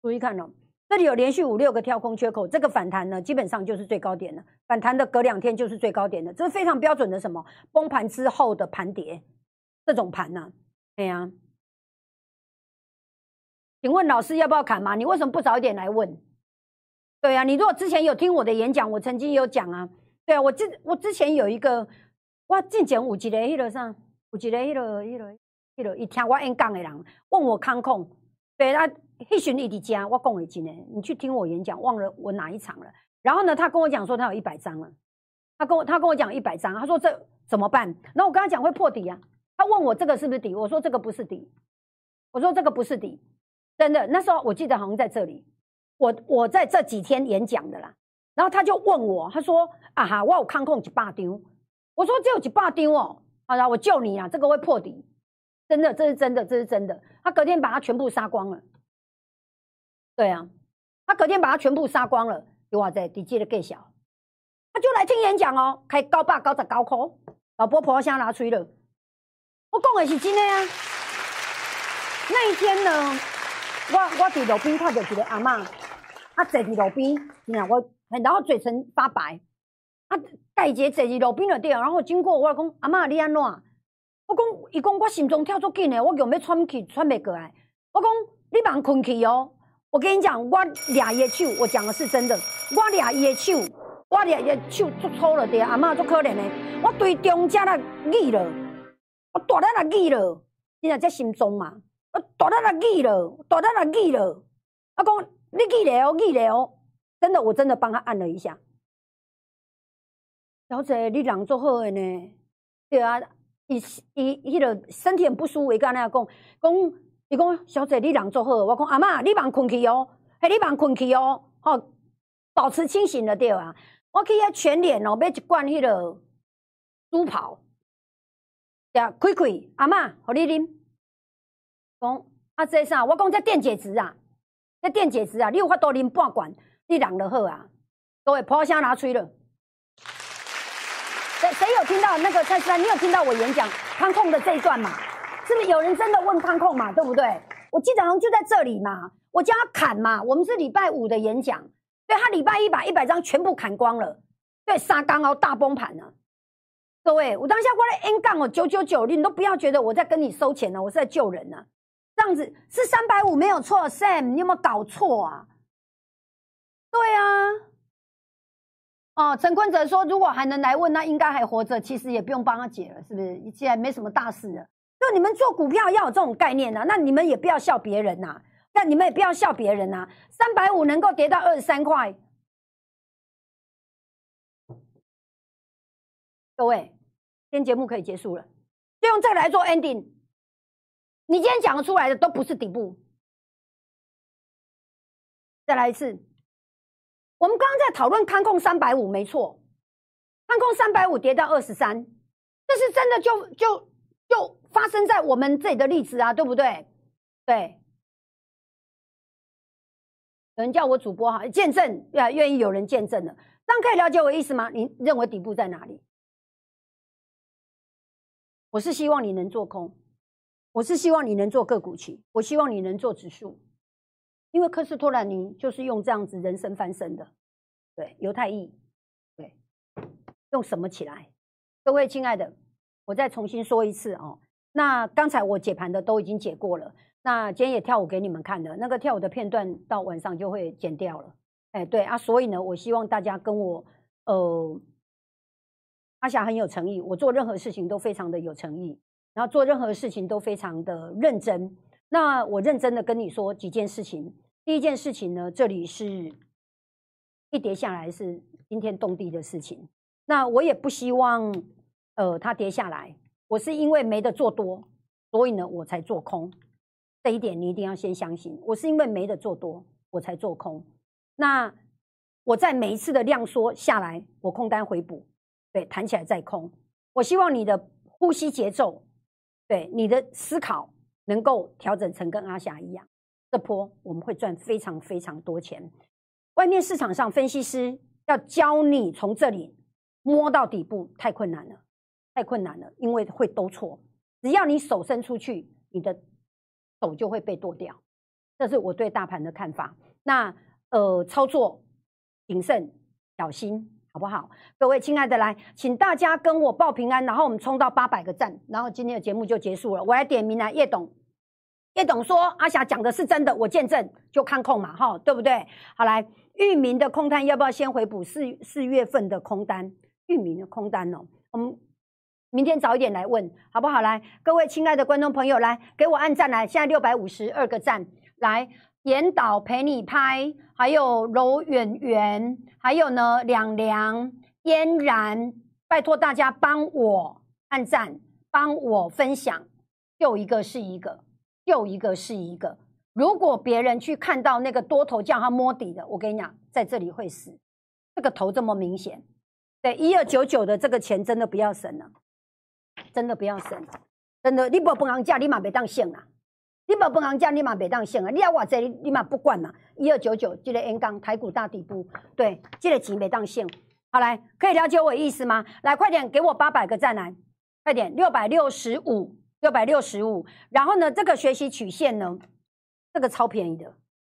注意看哦，这里有连续五六个跳空缺口，这个反弹呢，基本上就是最高点了。反弹的隔两天就是最高点了，这是非常标准的什么崩盘之后的盘跌这种盘呢？对呀，请问老师要不要砍嘛？你为什么不早一点来问？对呀，你如果之前有听我的演讲，我曾经有讲啊。对啊，我之我之前有一个，我进前有一个迄个啥，有一个迄个迄个迄个，一听我演讲的人问我康控，对啊，迄群一伫家，我讲的真的，你去听我演讲，忘了我哪一场了。然后呢，他跟我讲说他有一百张了，他跟我他跟我讲一百张，他说这怎么办？那我跟他讲会破底啊。他问我这个是不是底？我说这个不是底，我说这个不是底，真的。那时候我记得好像在这里，我我在这几天演讲的啦。然后他就问我，他说：“啊哈，我有康控几把丢？”我说：“只有几把丢哦。”好了，我救你啊，这个会破底，真的，这是真的，这是真的。他隔天把它全部杀光了，对啊，他隔天把他全部杀光了。哇塞，底基的更小，他就来听演讲哦，开高八高十高科，老婆婆先拿吹了。我讲的是真的啊！那一天呢，我我伫路边看到一个阿嬷，啊坐伫路边，然后我然后嘴唇发白，啊戴姐坐伫路边就对，然后经过我讲阿嬷你安怎？我讲伊讲我心脏跳足紧的，我用要喘气喘袂过来。我讲你忙困去哦！我跟你讲，我俩伊的手，我讲的是真的，我俩伊的手，我俩伊的手足粗了对，阿嬷足可怜的，我对中间那语了。我大力来记了，你若在心中嘛？我大力来记了，大力来记了。我讲你记了哦，记了哦。真的，我真的帮他按了一下。小姐，你人做好的呢？对啊，伊伊迄个身体很不舒服，伊跟那讲讲，伊讲小姐，你人做好。我讲阿妈，你忙困去哦，嘿，你忙困去哦，吼，保持清醒了对啊。我去遐全脸哦，买一罐迄个猪跑。呀，开开，阿妈，互你啉。讲啊，这啥？我讲这电解质啊，这电解质啊，你有法度啉半罐，你人就好啊。各位，破声拿吹了。谁谁有听到那个蔡思安？你有听到我演讲康控的这一段吗？是不是有人真的问康控嘛？对不对？我记得好像就在这里嘛。我叫他砍嘛。我们是礼拜五的演讲，对他礼拜一把一百张全部砍光了。对，沙钢哦，大崩盘了。各位，我当下过来 N 杠哦，九九九，你都不要觉得我在跟你收钱呢，我是在救人呢。这样子是三百五没有错，Sam，你有没有搞错啊？对啊，哦，陈坤哲说，如果还能来问，那应该还活着，其实也不用帮他解了，是不是？现在没什么大事了。就你们做股票要有这种概念呐，那你们也不要笑别人呐，那你们也不要笑别人呐。三百五能够跌到二十三块，各位。今天节目可以结束了，就用这个来做 ending。你今天讲的出来的都不是底部。再来一次，我们刚刚在讨论康控三百五，没错，康控三百五跌到二十三，这是真的，就就就发生在我们这里的例子啊，对不对？对，有人叫我主播哈，见证呀，愿意有人见证的，这样可以了解我意思吗？你认为底部在哪里？我是希望你能做空，我是希望你能做个股期，我希望你能做指数，因为科斯托兰尼就是用这样子人生翻身的，对，犹太裔，对，用什么起来？各位亲爱的，我再重新说一次哦。那刚才我解盘的都已经解过了，那今天也跳舞给你们看了，那个跳舞的片段到晚上就会剪掉了。哎，对啊，所以呢，我希望大家跟我，呃。阿霞很有诚意，我做任何事情都非常的有诚意，然后做任何事情都非常的认真。那我认真的跟你说几件事情。第一件事情呢，这里是一跌下来是惊天动地的事情。那我也不希望呃它跌下来，我是因为没得做多，所以呢我才做空。这一点你一定要先相信。我是因为没得做多，我才做空。那我在每一次的量缩下来，我空单回补，对，弹起来再空。我希望你的呼吸节奏，对你的思考能够调整成跟阿霞一样，这波我们会赚非常非常多钱。外面市场上分析师要教你从这里摸到底部，太困难了，太困难了，因为会都错。只要你手伸出去，你的手就会被剁掉。这是我对大盘的看法。那呃，操作。谨慎小心，好不好？各位亲爱的，来，请大家跟我报平安，然后我们冲到八百个赞，然后今天的节目就结束了。我来点名来，叶董，叶董说阿霞讲的是真的，我见证，就看空嘛，哈，对不对？好，来，域名的空单要不要先回补四四月份的空单？域名的空单哦，我们明天早一点来问，好不好？来，各位亲爱的观众朋友，来给我按赞来，现在六百五十二个赞，来。严导陪你拍，还有柔远远，还有呢两良嫣然，拜托大家帮我按赞，帮我分享，又一个是一个，又一个是一个。如果别人去看到那个多头叫他摸底的，我跟你讲，在这里会死。这个头这么明显，对一二九九的这个钱真的不要省了，真的不要省，真的你不不行价，立马别当线了。你无本行价，你嘛袂当省啊！你要偌济，你嘛不管嘛。一二九九，这个 N 杠台股大底部，对，这个钱袂当省。好来，可以了解我意思吗？来，快点给我八百个赞来，快点，六百六十五，六百六十五。然后呢，这个学习曲线呢，这个超便宜的，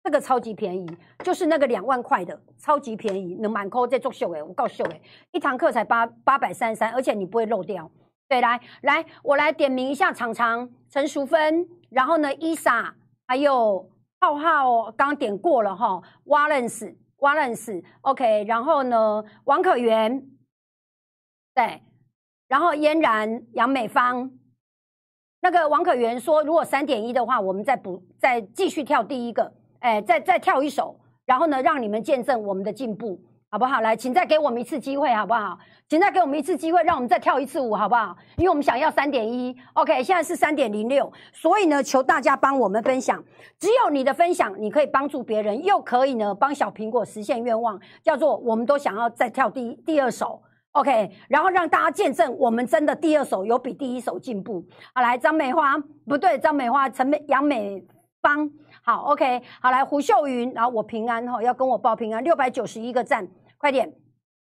这个超级便宜，就是那个两万块的，超级便宜，能满扣在做秀诶，我告诉诶，一堂课才八八百三十三，而且你不会漏掉。对，来来，我来点名一下常常陈淑芬。然后呢，伊莎还有浩浩刚点过了哈，Wallace，Wallace，OK。然后呢，王可元，对，然后嫣然、杨美芳，那个王可元说，如果三点一的话，我们再补，再继续跳第一个，哎，再再跳一首，然后呢，让你们见证我们的进步。好不好？来，请再给我们一次机会，好不好？请再给我们一次机会，让我们再跳一次舞，好不好？因为我们想要三点一，OK，现在是三点零六，所以呢，求大家帮我们分享。只有你的分享，你可以帮助别人，又可以呢帮小苹果实现愿望，叫做我们都想要再跳第第二首，OK，然后让大家见证我们真的第二首有比第一首进步。好，来，张美花不对，张美花，陈美杨美芳。好，OK，好来，胡秀云，然后我平安哈，要跟我报平安，六百九十一个赞，快点，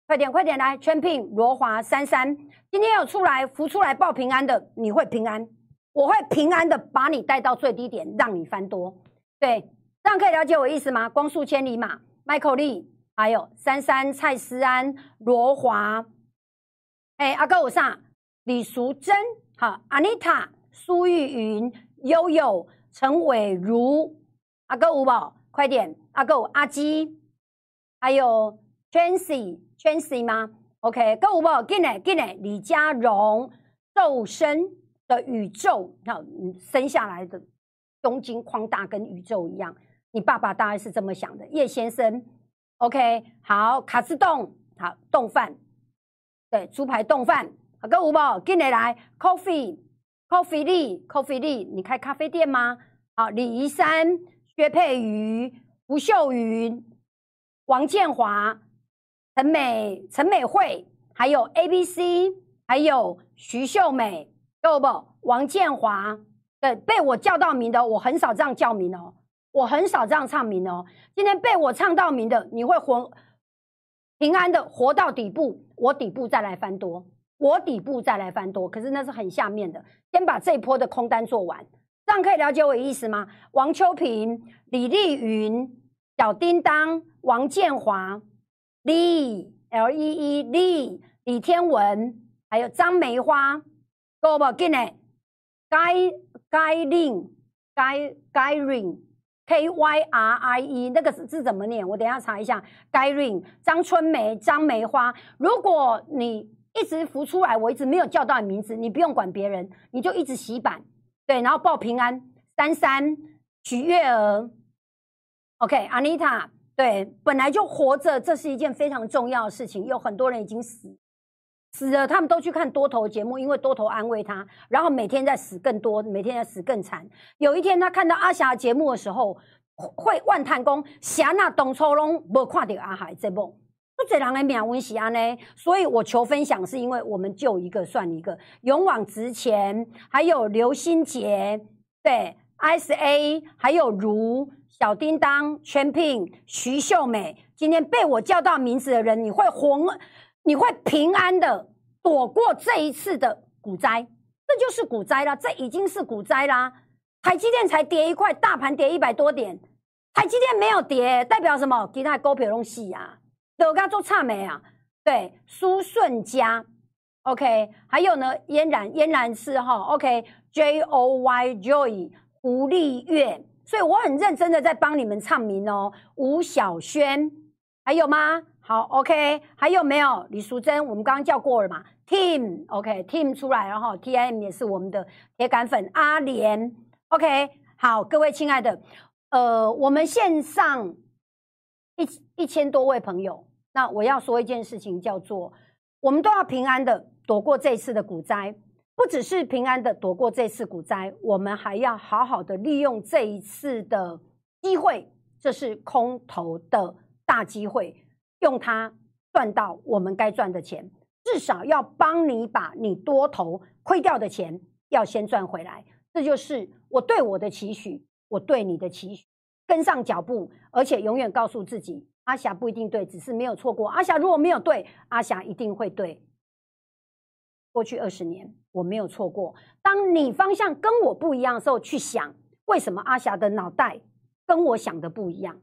快点，快点来，圈聘罗华三三，今天有出来浮出来报平安的，你会平安，我会平安的把你带到最低点，让你翻多，对，这样可以了解我意思吗？光速千里马，Michael Lee，还有三三蔡思安罗华，哎，阿哥我上李淑珍，好，Anita 苏玉云悠悠陈伟如。阿哥五宝，快点！阿哥阿基，还有 Chancy，Chancy 吗？OK，哥五宝，进来进来！李佳荣，瘦身的宇宙，那生下来的东京宽大，跟宇宙一样。你爸爸当然是这么想的。叶先生，OK，好，卡斯冻，好，冻饭，对，猪排冻饭。阿哥五宝，进来来，Coffee，Coffee Lee，Coffee Lee，你开咖啡店吗？好，李怡山。薛佩瑜、吴秀云、王建华、陈美、陈美惠，还有 A B C，还有徐秀美，够不？王建华，对，被我叫到名的，我很少这样叫名哦，我很少这样唱名哦。今天被我唱到名的，你会活平安的活到底部，我底部再来翻多，我底部再来翻多，可是那是很下面的，先把这一波的空单做完。这样可以了解我意思吗？王秋平、李丽云、小叮当、王建华、李 L E E 李李天文，还有张梅花，够不？进来，Guy Guy Lin Guy Guy Rin K Y R I E 那个字怎么念？我等下查一下。Guy Rin 张春梅张梅花，如果你一直浮出来，我一直没有叫到你名字，你不用管别人，你就一直洗版。对，然后报平安，三三许月儿，OK，Anita，对，本来就活着，这是一件非常重要的事情。有很多人已经死死了，他们都去看多头节目，因为多头安慰他，然后每天在死更多，每天在死更惨。有一天他看到阿霞节目的时候，会万叹公霞那董初龙没看到阿海这部，不这人的命运是安呢。所以我求分享，是因为我们救一个算一个，勇往直前，还有刘心杰，对，S A，还有如小叮当、全聘、徐秀美，今天被我叫到名字的人，你会红。你会平安的躲过这一次的股灾，这就是股灾啦，这已经是股灾啦。台积电才跌一块，大盘跌一百多点，台积电没有跌，代表什么？其他股票拢死啊，都刚做差没啊？对，苏顺家，OK，还有呢，嫣然，嫣然是哈，OK，J O Y Joy，胡丽月，所以我很认真的在帮你们唱名哦。吴小轩，还有吗？好，OK，还有没有李淑珍？我们刚刚叫过了嘛？Team，OK，Team 出来了哈，TIM 也是我们的铁杆粉。阿莲，OK，好，各位亲爱的，呃，我们线上一起一千多位朋友，那我要说一件事情，叫做我们都要平安的躲过这次的股灾，不只是平安的躲过这次股灾，我们还要好好的利用这一次的机会，这是空头的大机会。用它赚到我们该赚的钱，至少要帮你把你多头亏掉的钱要先赚回来。这就是我对我的期许，我对你的期许，跟上脚步，而且永远告诉自己，阿霞不一定对，只是没有错过。阿霞如果没有对，阿霞一定会对。过去二十年我没有错过。当你方向跟我不一样的时候，去想为什么阿霞的脑袋跟我想的不一样，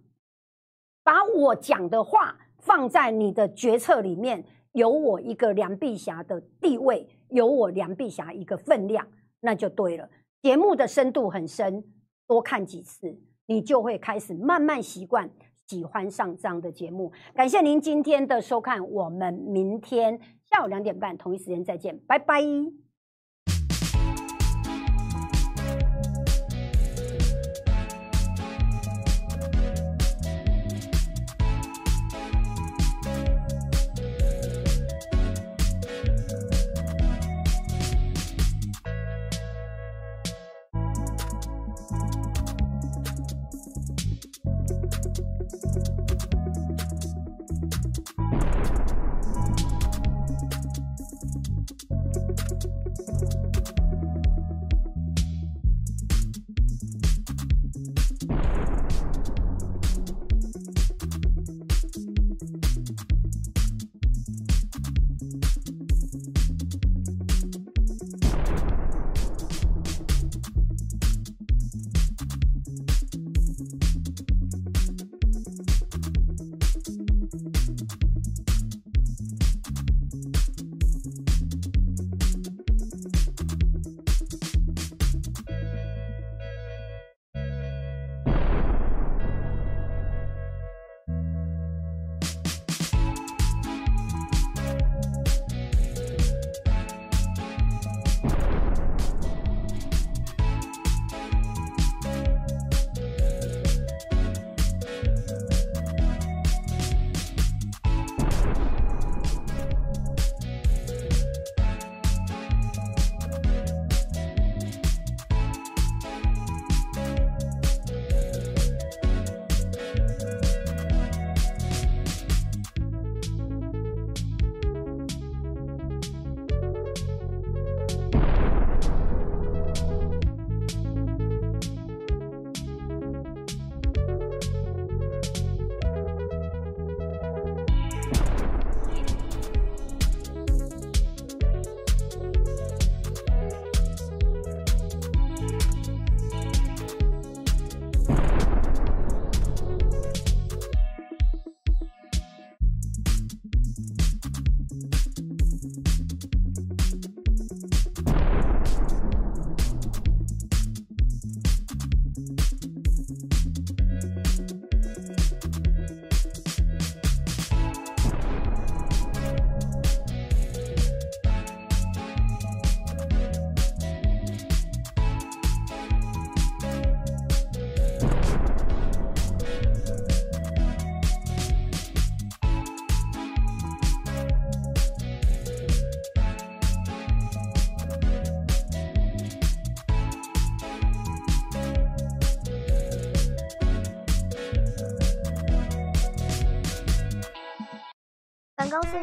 把我讲的话。放在你的决策里面，有我一个梁碧霞的地位，有我梁碧霞一个分量，那就对了。节目的深度很深，多看几次，你就会开始慢慢习惯，喜欢上这样的节目。感谢您今天的收看，我们明天下午两点半同一时间再见，拜拜。